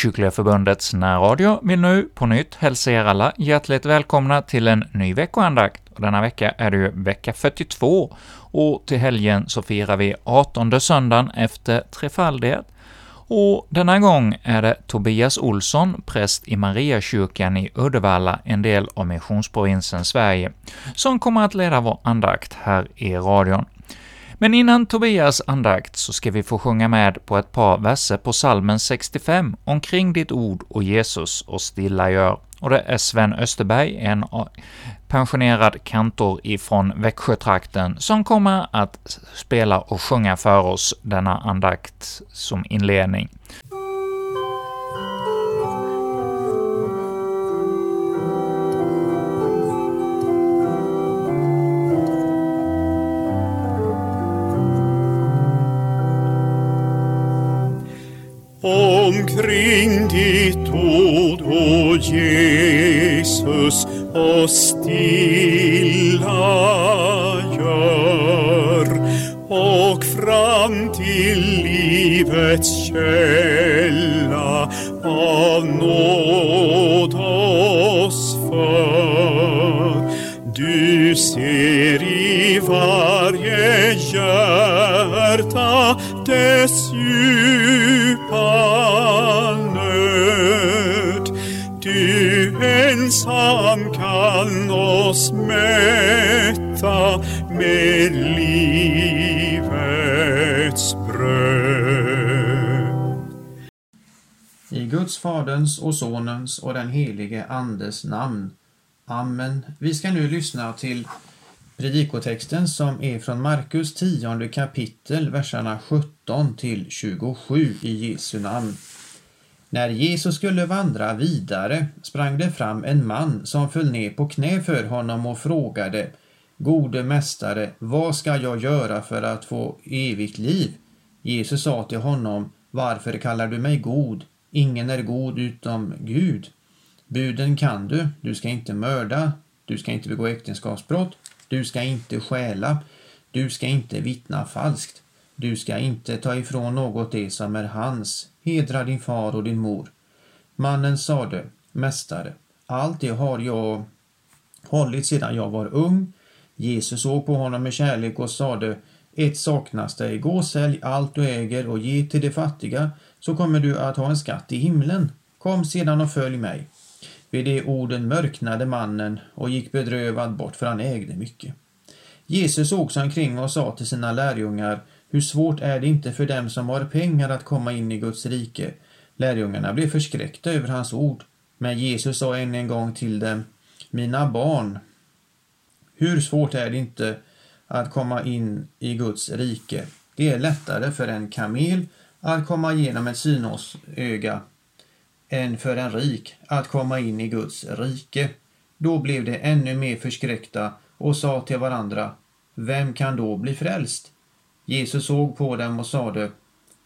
Frikyrkliga Förbundets närradio vill nu på nytt hälsa er alla hjärtligt välkomna till en ny veckoandakt. Denna vecka är det ju vecka 42, och till helgen så firar vi 18 söndagen efter trefaldighet. Och denna gång är det Tobias Olsson, präst i Mariakyrkan i Uddevalla, en del av missionsprovinsen Sverige, som kommer att leda vår andakt här i radion. Men innan Tobias andakt så ska vi få sjunga med på ett par verser på salmen 65, ”Omkring ditt ord och Jesus och stilla gör”, och det är Sven Österberg, en pensionerad kantor ifrån Växjötrakten, som kommer att spela och sjunga för oss denna andakt som inledning. Omkring ditt ord, o Jesus, och stilla gör och fram till livets tjänst Guds, Faderns och Sonens och den helige Andes namn. Amen. Vi ska nu lyssna till predikotexten som är från Markus 10 kapitel, verserna 17 till 27 i Jesu namn. När Jesus skulle vandra vidare sprang det fram en man som föll ner på knä för honom och frågade Gode mästare, vad ska jag göra för att få evigt liv? Jesus sa till honom Varför kallar du mig god? Ingen är god utom Gud. Buden kan du. Du ska inte mörda. Du ska inte begå äktenskapsbrott. Du ska inte stjäla. Du ska inte vittna falskt. Du ska inte ta ifrån något det som är hans. Hedra din far och din mor. Mannen sade, Mästare, allt det har jag hållit sedan jag var ung. Jesus såg på honom med kärlek och sade, ett saknas dig, gå och sälj allt du äger och ge till de fattiga, så kommer du att ha en skatt i himlen. Kom sedan och följ mig. Vid de orden mörknade mannen och gick bedrövad bort, för han ägde mycket. Jesus såg sig omkring och sa till sina lärjungar, hur svårt är det inte för dem som har pengar att komma in i Guds rike? Lärjungarna blev förskräckta över hans ord, men Jesus sa än en gång till dem, mina barn, hur svårt är det inte att komma in i Guds rike? Det är lättare för en kamel att komma igenom ett synåsöga än för en rik att komma in i Guds rike. Då blev de ännu mer förskräckta och sa till varandra, vem kan då bli frälst? Jesus såg på dem och sade,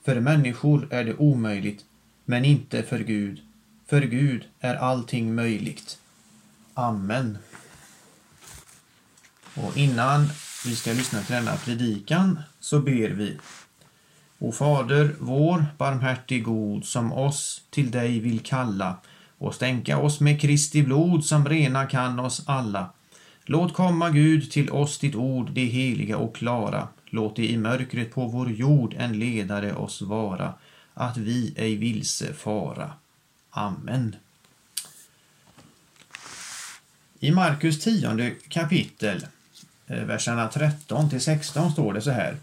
för människor är det omöjligt, men inte för Gud. För Gud är allting möjligt. Amen. Och innan vi ska lyssna till denna predikan så ber vi. O Fader vår, barmhärtig god, som oss till dig vill kalla och stänka oss med Kristi blod som rena kan oss alla. Låt komma Gud till oss ditt ord, det heliga och klara. Låt det i mörkret på vår jord en ledare oss vara, att vi ej vilse fara. Amen. I Markus 10 kapitel, eh, verserna 13 till 16 står det så här.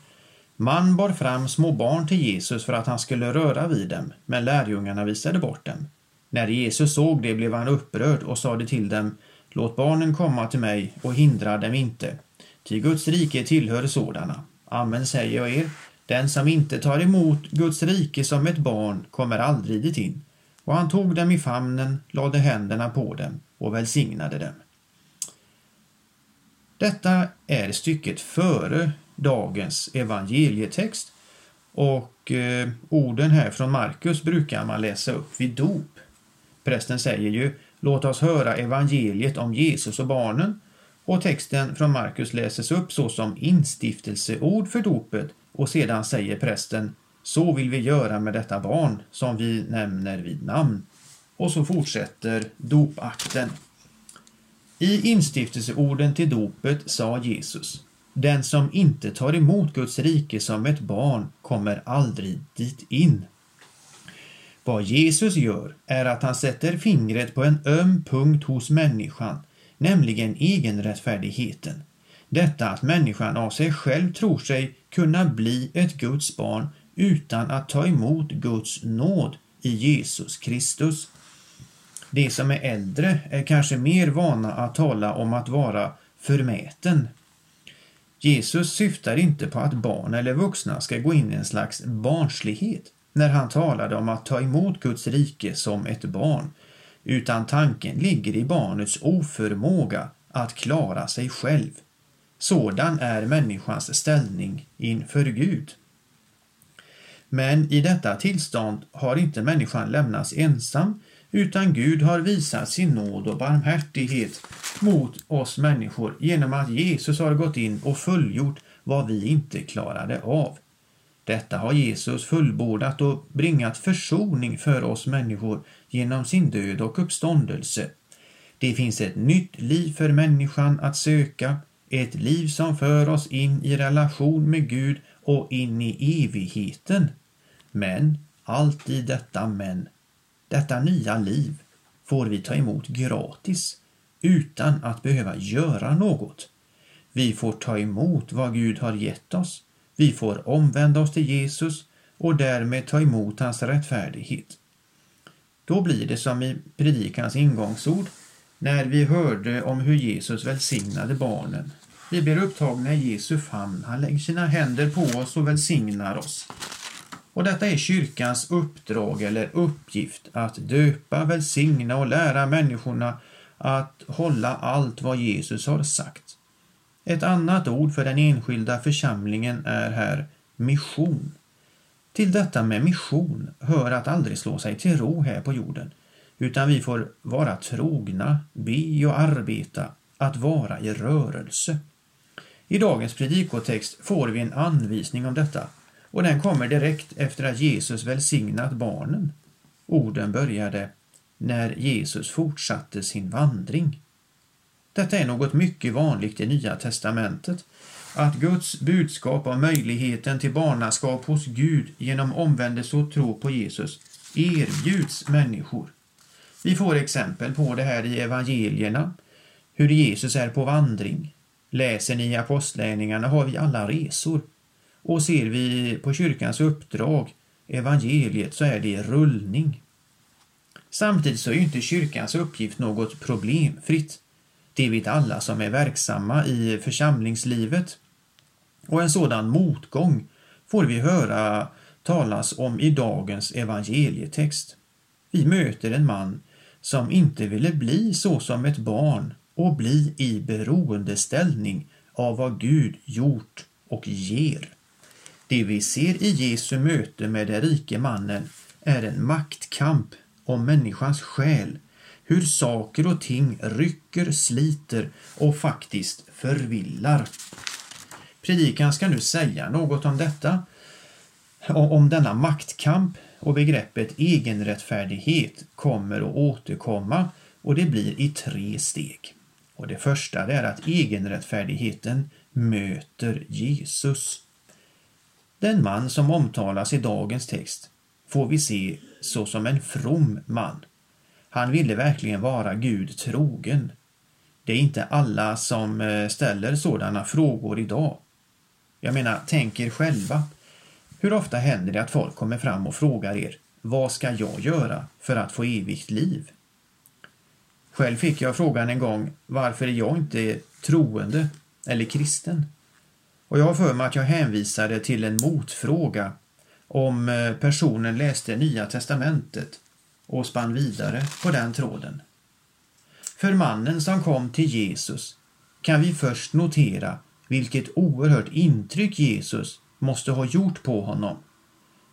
Man bar fram små barn till Jesus för att han skulle röra vid dem, men lärjungarna visade bort dem. När Jesus såg det blev han upprörd och sade till dem, låt barnen komma till mig och hindra dem inte, ty Guds rike tillhör sådana. Amen säger jag er, den som inte tar emot Guds rike som ett barn kommer aldrig dit in. Och han tog dem i famnen, lade händerna på dem och välsignade dem. Detta är stycket före dagens evangelietext och eh, orden här från Markus brukar man läsa upp vid dop. Prästen säger ju Låt oss höra evangeliet om Jesus och barnen och texten från Markus läses upp såsom instiftelseord för dopet och sedan säger prästen Så vill vi göra med detta barn som vi nämner vid namn. Och så fortsätter dopakten. I instiftelseorden till dopet sa Jesus den som inte tar emot Guds rike som ett barn kommer aldrig dit in. Vad Jesus gör är att han sätter fingret på en öm punkt hos människan, nämligen egenrättfärdigheten. Detta att människan av sig själv tror sig kunna bli ett Guds barn utan att ta emot Guds nåd i Jesus Kristus. De som är äldre är kanske mer vana att tala om att vara förmäten. Jesus syftar inte på att barn eller vuxna ska gå in i en slags barnslighet när han talade om att ta emot Guds rike som ett barn, utan tanken ligger i barnets oförmåga att klara sig själv. Sådan är människans ställning inför Gud. Men i detta tillstånd har inte människan lämnats ensam utan Gud har visat sin nåd och barmhärtighet mot oss människor genom att Jesus har gått in och fullgjort vad vi inte klarade av. Detta har Jesus fullbordat och bringat försoning för oss människor genom sin död och uppståndelse. Det finns ett nytt liv för människan att söka, ett liv som för oss in i relation med Gud och in i evigheten. Men, alltid detta men, detta nya liv får vi ta emot gratis utan att behöva göra något. Vi får ta emot vad Gud har gett oss. Vi får omvända oss till Jesus och därmed ta emot hans rättfärdighet. Då blir det som i predikans ingångsord när vi hörde om hur Jesus välsignade barnen. Vi blir upptagna i Jesu famn. Han lägger sina händer på oss och välsignar oss. Och detta är kyrkans uppdrag eller uppgift att döpa, välsigna och lära människorna att hålla allt vad Jesus har sagt. Ett annat ord för den enskilda församlingen är här mission. Till detta med mission hör att aldrig slå sig till ro här på jorden, utan vi får vara trogna, be och arbeta, att vara i rörelse. I dagens predikotext får vi en anvisning om detta och den kommer direkt efter att Jesus välsignat barnen. Orden började när Jesus fortsatte sin vandring. Detta är något mycket vanligt i Nya testamentet, att Guds budskap om möjligheten till barnaskap hos Gud genom omvändelse och tro på Jesus erbjuds människor. Vi får exempel på det här i evangelierna, hur Jesus är på vandring. Läser ni i apostlärningarna har vi alla resor. Och ser vi på kyrkans uppdrag, evangeliet, så är det rullning. Samtidigt så är ju inte kyrkans uppgift något problemfritt. Det vet alla som är verksamma i församlingslivet. Och en sådan motgång får vi höra talas om i dagens evangelietext. Vi möter en man som inte ville bli så som ett barn och bli i beroendeställning av vad Gud gjort och ger. Det vi ser i Jesu möte med den rike mannen är en maktkamp om människans själ, hur saker och ting rycker, sliter och faktiskt förvillar. Predikan ska nu säga något om detta, om denna maktkamp och begreppet egenrättfärdighet kommer att återkomma och det blir i tre steg. Och Det första är att egenrättfärdigheten möter Jesus. Den man som omtalas i dagens text får vi se såsom en from man. Han ville verkligen vara Gud trogen. Det är inte alla som eh, ställer sådana frågor idag. Jag menar, tänk er själva. Hur ofta händer det att folk kommer fram och frågar er vad ska jag göra för att få evigt liv? Själv fick jag frågan en gång varför är jag inte troende eller kristen? Och jag har för mig att jag hänvisade till en motfråga om eh, personen läste Nya testamentet och spann vidare på den tråden. För mannen som kom till Jesus kan vi först notera vilket oerhört intryck Jesus måste ha gjort på honom.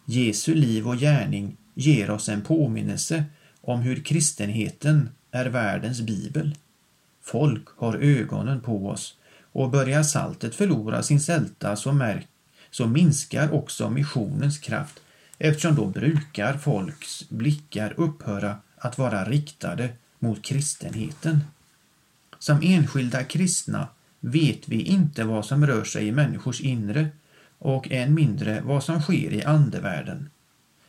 Jesu liv och gärning ger oss en påminnelse om hur kristenheten är världens bibel. Folk har ögonen på oss och börjar saltet förlora sin sälta så, märk, så minskar också missionens kraft eftersom då brukar folks blickar upphöra att vara riktade mot kristenheten. Som enskilda kristna vet vi inte vad som rör sig i människors inre och än mindre vad som sker i andevärlden.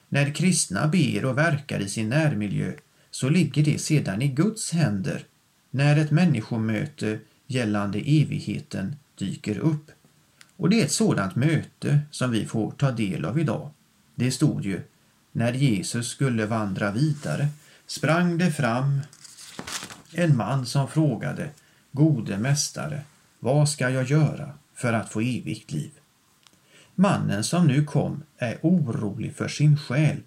När kristna ber och verkar i sin närmiljö så ligger det sedan i Guds händer när ett människomöte gällande evigheten dyker upp. Och det är ett sådant möte som vi får ta del av idag. Det stod ju, när Jesus skulle vandra vidare sprang det fram en man som frågade, Gode mästare, vad ska jag göra för att få evigt liv? Mannen som nu kom är orolig för sin själ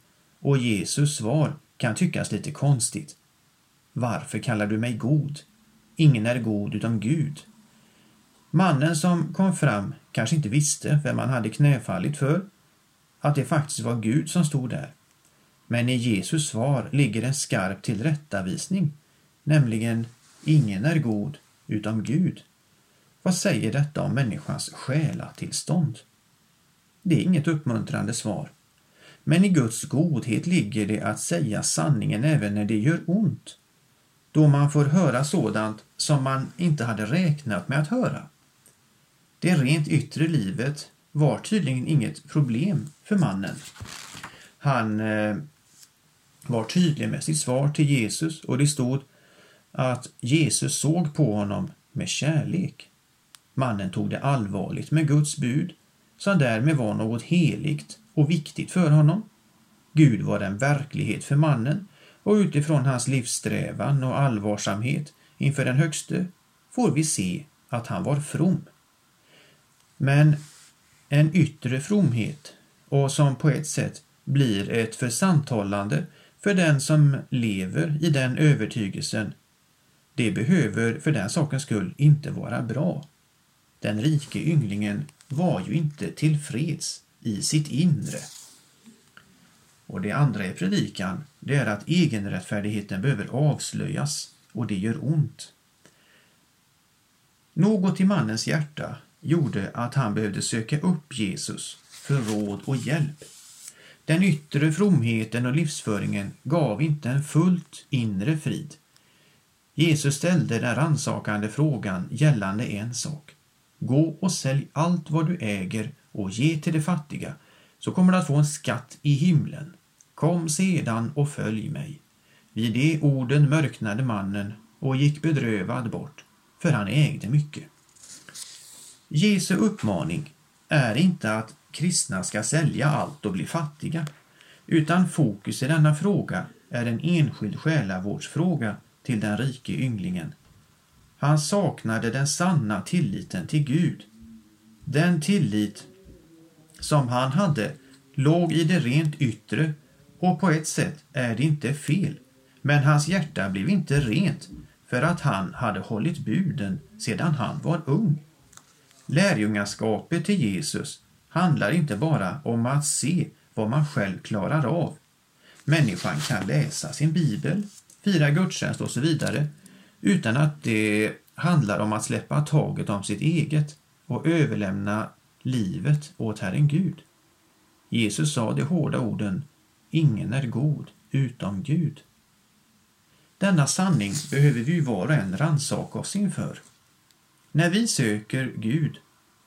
och Jesus svar kan tyckas lite konstigt. Varför kallar du mig god? Ingen är god utom Gud. Mannen som kom fram kanske inte visste vem han hade knäfallit för, att det faktiskt var Gud som stod där. Men i Jesus svar ligger en skarp tillrättavisning, nämligen ingen är god utom Gud. Vad säger detta om människans själatillstånd? Det är inget uppmuntrande svar. Men i Guds godhet ligger det att säga sanningen även när det gör ont, då man får höra sådant som man inte hade räknat med att höra. Det rent yttre livet var tydligen inget problem för mannen. Han eh, var tydlig med sitt svar till Jesus och det stod att Jesus såg på honom med kärlek. Mannen tog det allvarligt med Guds bud som därmed var något heligt och viktigt för honom. Gud var en verklighet för mannen och utifrån hans livssträvan och allvarsamhet inför den högste får vi se att han var from. Men en yttre fromhet och som på ett sätt blir ett försanthållande för den som lever i den övertygelsen, det behöver för den sakens skull inte vara bra. Den rike ynglingen var ju inte tillfreds i sitt inre. Och det andra i predikan, det är att egenrättfärdigheten behöver avslöjas och det gör ont. Något i mannens hjärta gjorde att han behövde söka upp Jesus för råd och hjälp. Den yttre fromheten och livsföringen gav inte en fullt inre frid. Jesus ställde den rannsakande frågan gällande en sak. Gå och sälj allt vad du äger och ge till de fattiga, så kommer du att få en skatt i himlen. Kom sedan och följ mig. Vid de orden mörknade mannen och gick bedrövad bort, för han ägde mycket. Jesu uppmaning är inte att kristna ska sälja allt och bli fattiga, utan fokus i denna fråga är en enskild själavårdsfråga till den rike ynglingen. Han saknade den sanna tilliten till Gud. Den tillit som han hade låg i det rent yttre och på ett sätt är det inte fel. Men hans hjärta blev inte rent för att han hade hållit buden sedan han var ung. Lärjungaskapet till Jesus handlar inte bara om att se vad man själv klarar av. Människan kan läsa sin bibel, fira gudstjänst och så vidare utan att det handlar om att släppa taget om sitt eget och överlämna livet åt Herren Gud. Jesus sa de hårda orden Ingen är god utom Gud. Denna sanning behöver vi var och en rannsaka oss inför. När vi söker Gud,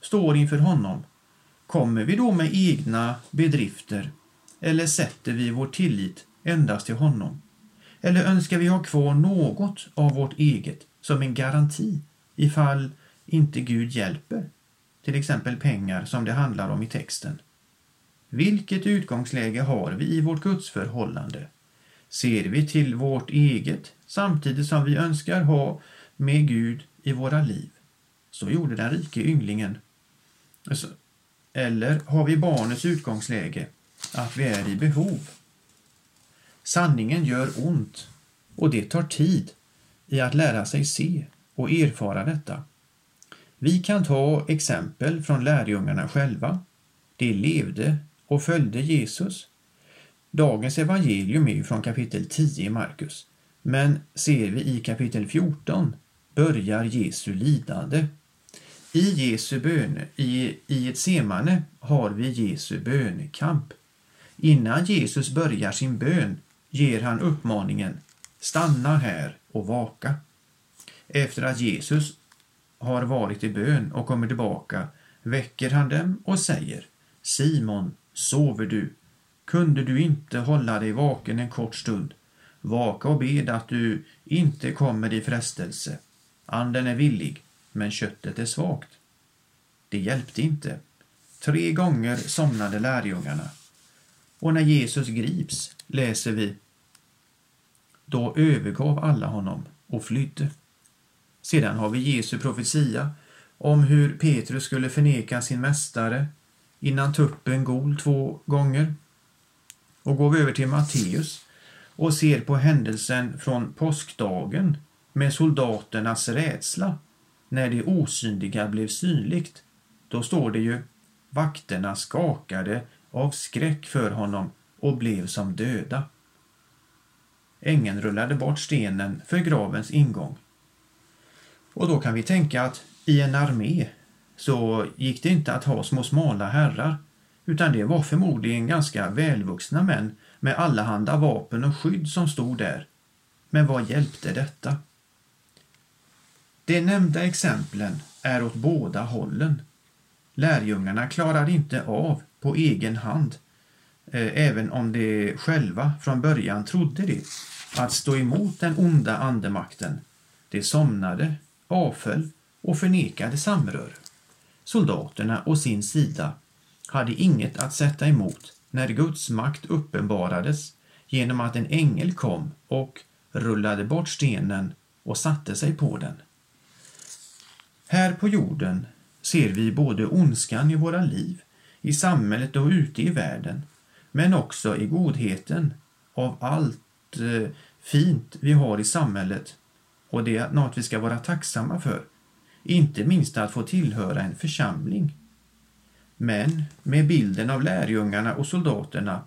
står inför honom, kommer vi då med egna bedrifter eller sätter vi vår tillit endast till honom? Eller önskar vi ha kvar något av vårt eget som en garanti ifall inte Gud hjälper? Till exempel pengar som det handlar om i texten. Vilket utgångsläge har vi i vårt gudsförhållande? Ser vi till vårt eget samtidigt som vi önskar ha med Gud i våra liv? Så gjorde den rike ynglingen. Eller har vi barnets utgångsläge, att vi är i behov? Sanningen gör ont och det tar tid i att lära sig se och erfara detta. Vi kan ta exempel från lärjungarna själva. De levde och följde Jesus. Dagens evangelium är från kapitel 10 i Markus, men ser vi i kapitel 14 börjar Jesu lidande. I Jesu böne, i, i ett semane har vi Jesu bönekamp. innan Jesus börjar sin bön ger han uppmaningen Stanna här och vaka. Efter att Jesus har varit i bön och kommer tillbaka väcker han dem och säger Simon, sover du? Kunde du inte hålla dig vaken en kort stund? Vaka och bed att du inte kommer i frestelse. Anden är villig, men köttet är svagt. Det hjälpte inte. Tre gånger somnade lärjungarna. Och när Jesus grips läser vi Då övergav alla honom och flydde. Sedan har vi Jesu profetia om hur Petrus skulle förneka sin mästare innan tuppen gol två gånger. Och går vi över till Matteus och ser på händelsen från påskdagen med soldaternas rädsla när det osynliga blev synligt, då står det ju vakterna skakade av skräck för honom och blev som döda. Ängeln rullade bort stenen för gravens ingång. Och då kan vi tänka att i en armé så gick det inte att ha små smala herrar utan det var förmodligen ganska välvuxna män med allehanda vapen och skydd som stod där. Men vad hjälpte detta? De nämnda exemplen är åt båda hållen. Lärjungarna klarade inte av på egen hand, eh, även om de själva från början trodde det, att stå emot den onda andemakten. De somnade, avföll och förnekade samröre. Soldaterna å sin sida hade inget att sätta emot när Guds makt uppenbarades genom att en ängel kom och rullade bort stenen och satte sig på den. Här på jorden ser vi både ondskan i våra liv, i samhället och ute i världen, men också i godheten av allt eh, fint vi har i samhället och det är något vi ska vara tacksamma för, inte minst att få tillhöra en församling. Men med bilden av lärjungarna och soldaterna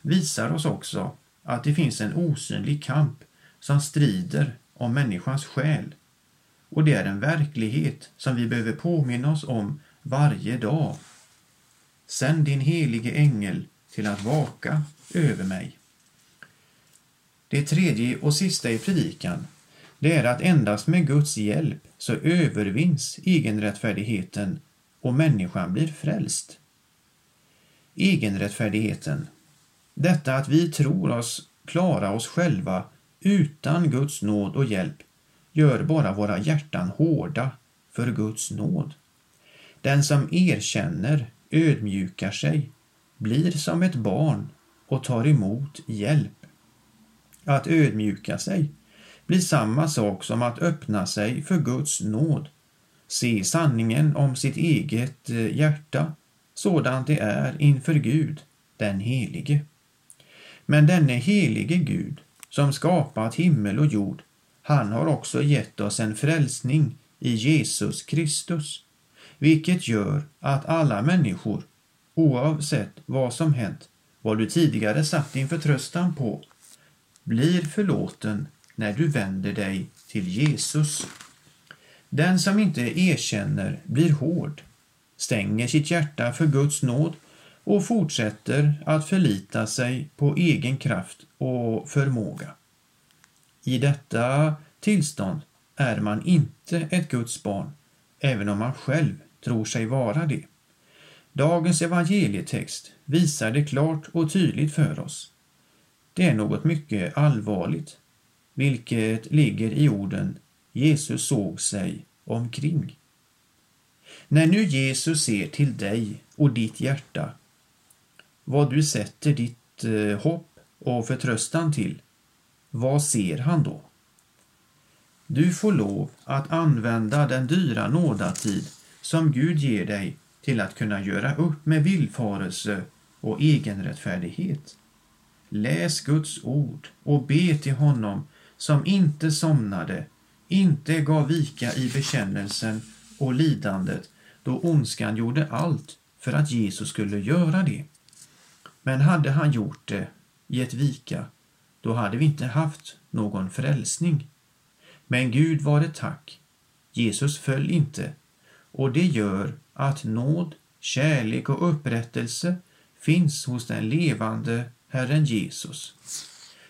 visar oss också att det finns en osynlig kamp som strider om människans själ. Och det är en verklighet som vi behöver påminna oss om varje dag. Sänd din helige ängel till att vaka över mig. Det tredje och sista i predikan det är att endast med Guds hjälp så övervinns egenrättfärdigheten och människan blir frälst. Egenrättfärdigheten, detta att vi tror oss klara oss själva utan Guds nåd och hjälp, gör bara våra hjärtan hårda för Guds nåd. Den som erkänner, ödmjukar sig, blir som ett barn och tar emot hjälp. Att ödmjuka sig blir samma sak som att öppna sig för Guds nåd, se sanningen om sitt eget eh, hjärta sådant det är inför Gud, den helige. Men denne helige Gud, som skapat himmel och jord, han har också gett oss en frälsning i Jesus Kristus, vilket gör att alla människor, oavsett vad som hänt, vad du tidigare satt din förtröstan på, blir förlåten när du vänder dig till Jesus. Den som inte erkänner blir hård, stänger sitt hjärta för Guds nåd och fortsätter att förlita sig på egen kraft och förmåga. I detta tillstånd är man inte ett Guds barn, även om man själv tror sig vara det. Dagens evangelietext visar det klart och tydligt för oss. Det är något mycket allvarligt vilket ligger i orden Jesus såg sig omkring. När nu Jesus ser till dig och ditt hjärta, vad du sätter ditt eh, hopp och förtröstan till, vad ser han då? Du får lov att använda den dyra nådatid som Gud ger dig till att kunna göra upp med villfarelse och egenrättfärdighet. Läs Guds ord och be till honom som inte somnade, inte gav vika i bekännelsen och lidandet då ondskan gjorde allt för att Jesus skulle göra det. Men hade han gjort det, gett vika, då hade vi inte haft någon frälsning. Men Gud var det tack. Jesus föll inte och det gör att nåd, kärlek och upprättelse finns hos den levande Herren Jesus.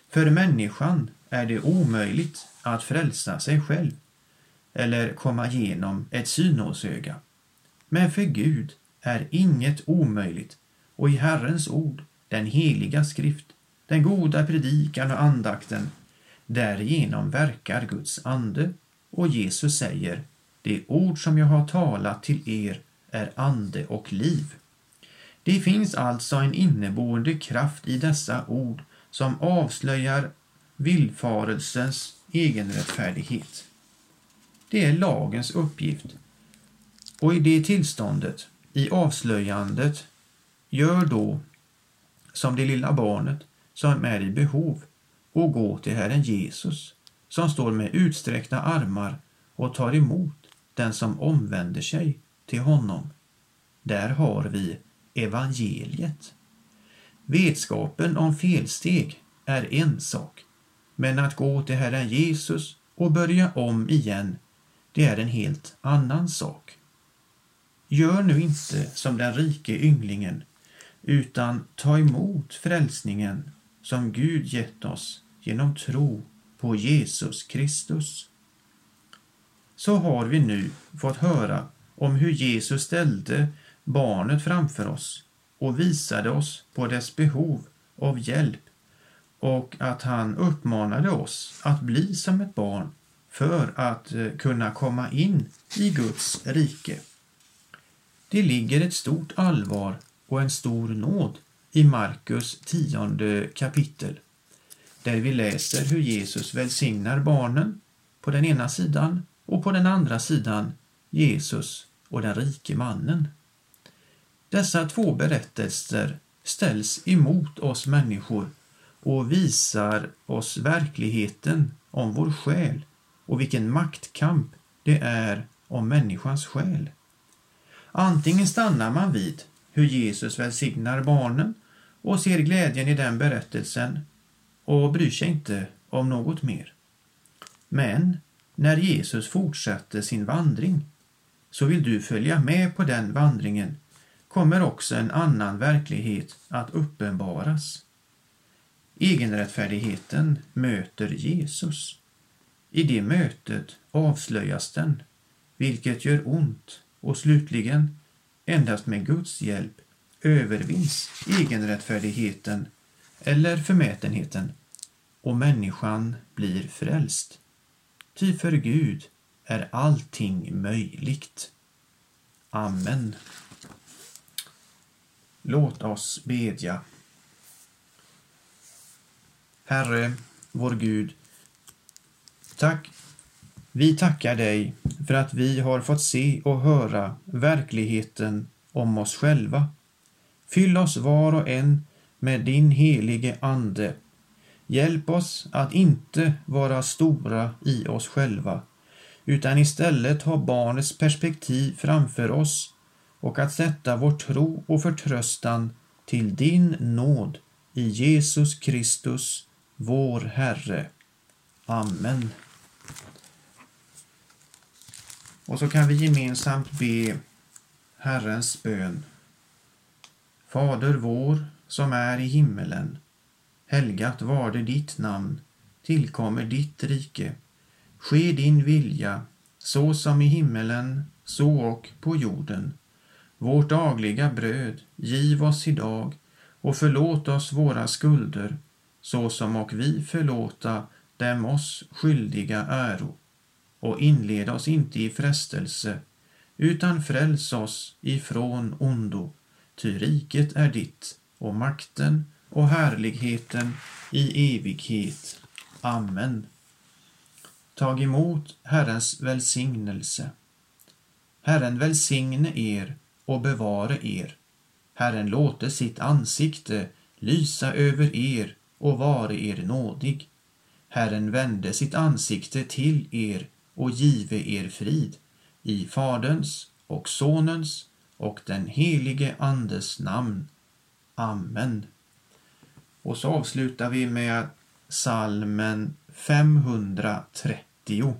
För människan är det omöjligt att frälsa sig själv eller komma genom ett synåsöga. Men för Gud är inget omöjligt och i Herrens ord, den heliga skrift, den goda predikan och andakten, därigenom verkar Guds ande och Jesus säger det ord som jag har talat till er är ande och liv. Det finns alltså en inneboende kraft i dessa ord som avslöjar villfarelsens egenrättfärdighet. Det är lagens uppgift. Och i det tillståndet, i avslöjandet, gör då som det lilla barnet som är i behov och gå till Herren Jesus som står med utsträckta armar och tar emot den som omvänder sig till honom. Där har vi evangeliet. Vetskapen om felsteg är en sak, men att gå till Herren Jesus och börja om igen, det är en helt annan sak. Gör nu inte som den rike ynglingen, utan ta emot frälsningen som Gud gett oss genom tro på Jesus Kristus. Så har vi nu fått höra om hur Jesus ställde barnet framför oss och visade oss på dess behov av hjälp och att han uppmanade oss att bli som ett barn för att eh, kunna komma in i Guds rike. Det ligger ett stort allvar och en stor nåd i Markus tionde kapitel där vi läser hur Jesus välsignar barnen på den ena sidan och på den andra sidan Jesus och den rike mannen. Dessa två berättelser ställs emot oss människor och visar oss verkligheten om vår själ och vilken maktkamp det är om människans själ. Antingen stannar man vid hur Jesus välsignar barnen och ser glädjen i den berättelsen och bryr sig inte om något mer. Men när Jesus fortsätter sin vandring så vill du följa med på den vandringen kommer också en annan verklighet att uppenbaras. Egenrättfärdigheten möter Jesus. I det mötet avslöjas den, vilket gör ont och slutligen, endast med Guds hjälp, övervinns egenrättfärdigheten eller förmätenheten och människan blir frälst. Ty för Gud är allting möjligt. Amen. Låt oss bedja. Herre, vår Gud, tack. Vi tackar dig för att vi har fått se och höra verkligheten om oss själva. Fyll oss var och en med din helige Ande. Hjälp oss att inte vara stora i oss själva, utan istället ha barnets perspektiv framför oss och att sätta vår tro och förtröstan till din nåd i Jesus Kristus, vår Herre. Amen. Och så kan vi gemensamt be Herrens bön. Fader vår som är i himmelen. Helgat varde ditt namn. Tillkommer ditt rike. Ske din vilja, så som i himmelen, så och på jorden. Vårt dagliga bröd giv oss idag och förlåt oss våra skulder, såsom och vi förlåta dem oss skyldiga äro. Och inled oss inte i frestelse, utan fräls oss ifrån ondo, ty riket är ditt och makten och härligheten i evighet. Amen. Tag emot Herrens välsignelse. Herren välsigne er och bevare er. Herren låte sitt ansikte lysa över er och vare er nådig. Herren vände sitt ansikte till er och give er frid i Faderns och Sonens och den helige Andes namn. Amen. Och så avslutar vi med salmen 530.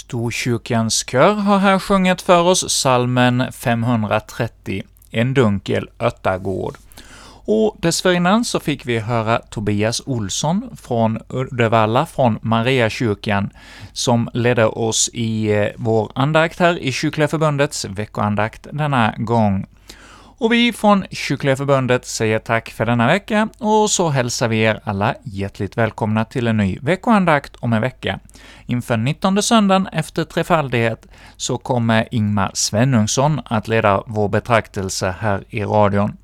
Storkyrkans kör har här sjungit för oss salmen 530, En dunkel örtagård. Och dessförinnan så fick vi höra Tobias Olsson från Uddevalla, från Mariakyrkan, som ledde oss i eh, vår andakt här i Kyrkliga Förbundets veckoandakt denna gång. Och vi från Kyrkliga Förbundet säger tack för denna vecka, och så hälsar vi er alla hjärtligt välkomna till en ny veckoandakt om en vecka. Inför 19 söndagen efter trefaldighet så kommer Ingmar Svenungsson att leda vår betraktelse här i radion.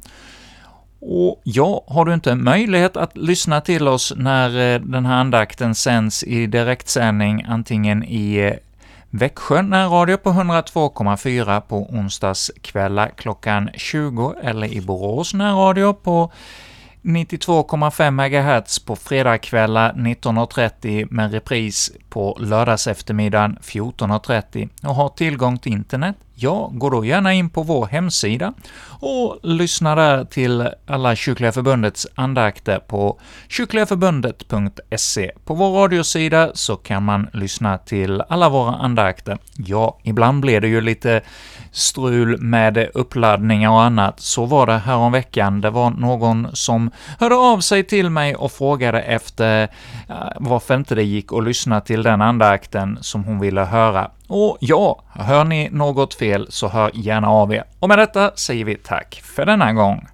Och ja, har du inte möjlighet att lyssna till oss när eh, den här andakten sänds i direktsändning, antingen i eh, Växjö närradio på 102,4 på onsdagskvällar klockan 20 eller i Borås närradio på 92,5 MHz på fredagskvällar 19.30 med repris på lördagseftermiddagen 14.30 och har tillgång till internet ja, gå då gärna in på vår hemsida och lyssna där till alla Kyrkliga Förbundets andakter på kyrkligaförbundet.se. På vår radiosida så kan man lyssna till alla våra andakter. Ja, ibland blir det ju lite strul med uppladdningar och annat. Så var det här om veckan. Det var någon som hörde av sig till mig och frågade efter eh, varför inte det gick att lyssna till den andakten som hon ville höra. Och ja, hör ni något fel så hör gärna av er. Och med detta säger vi tack för denna gång.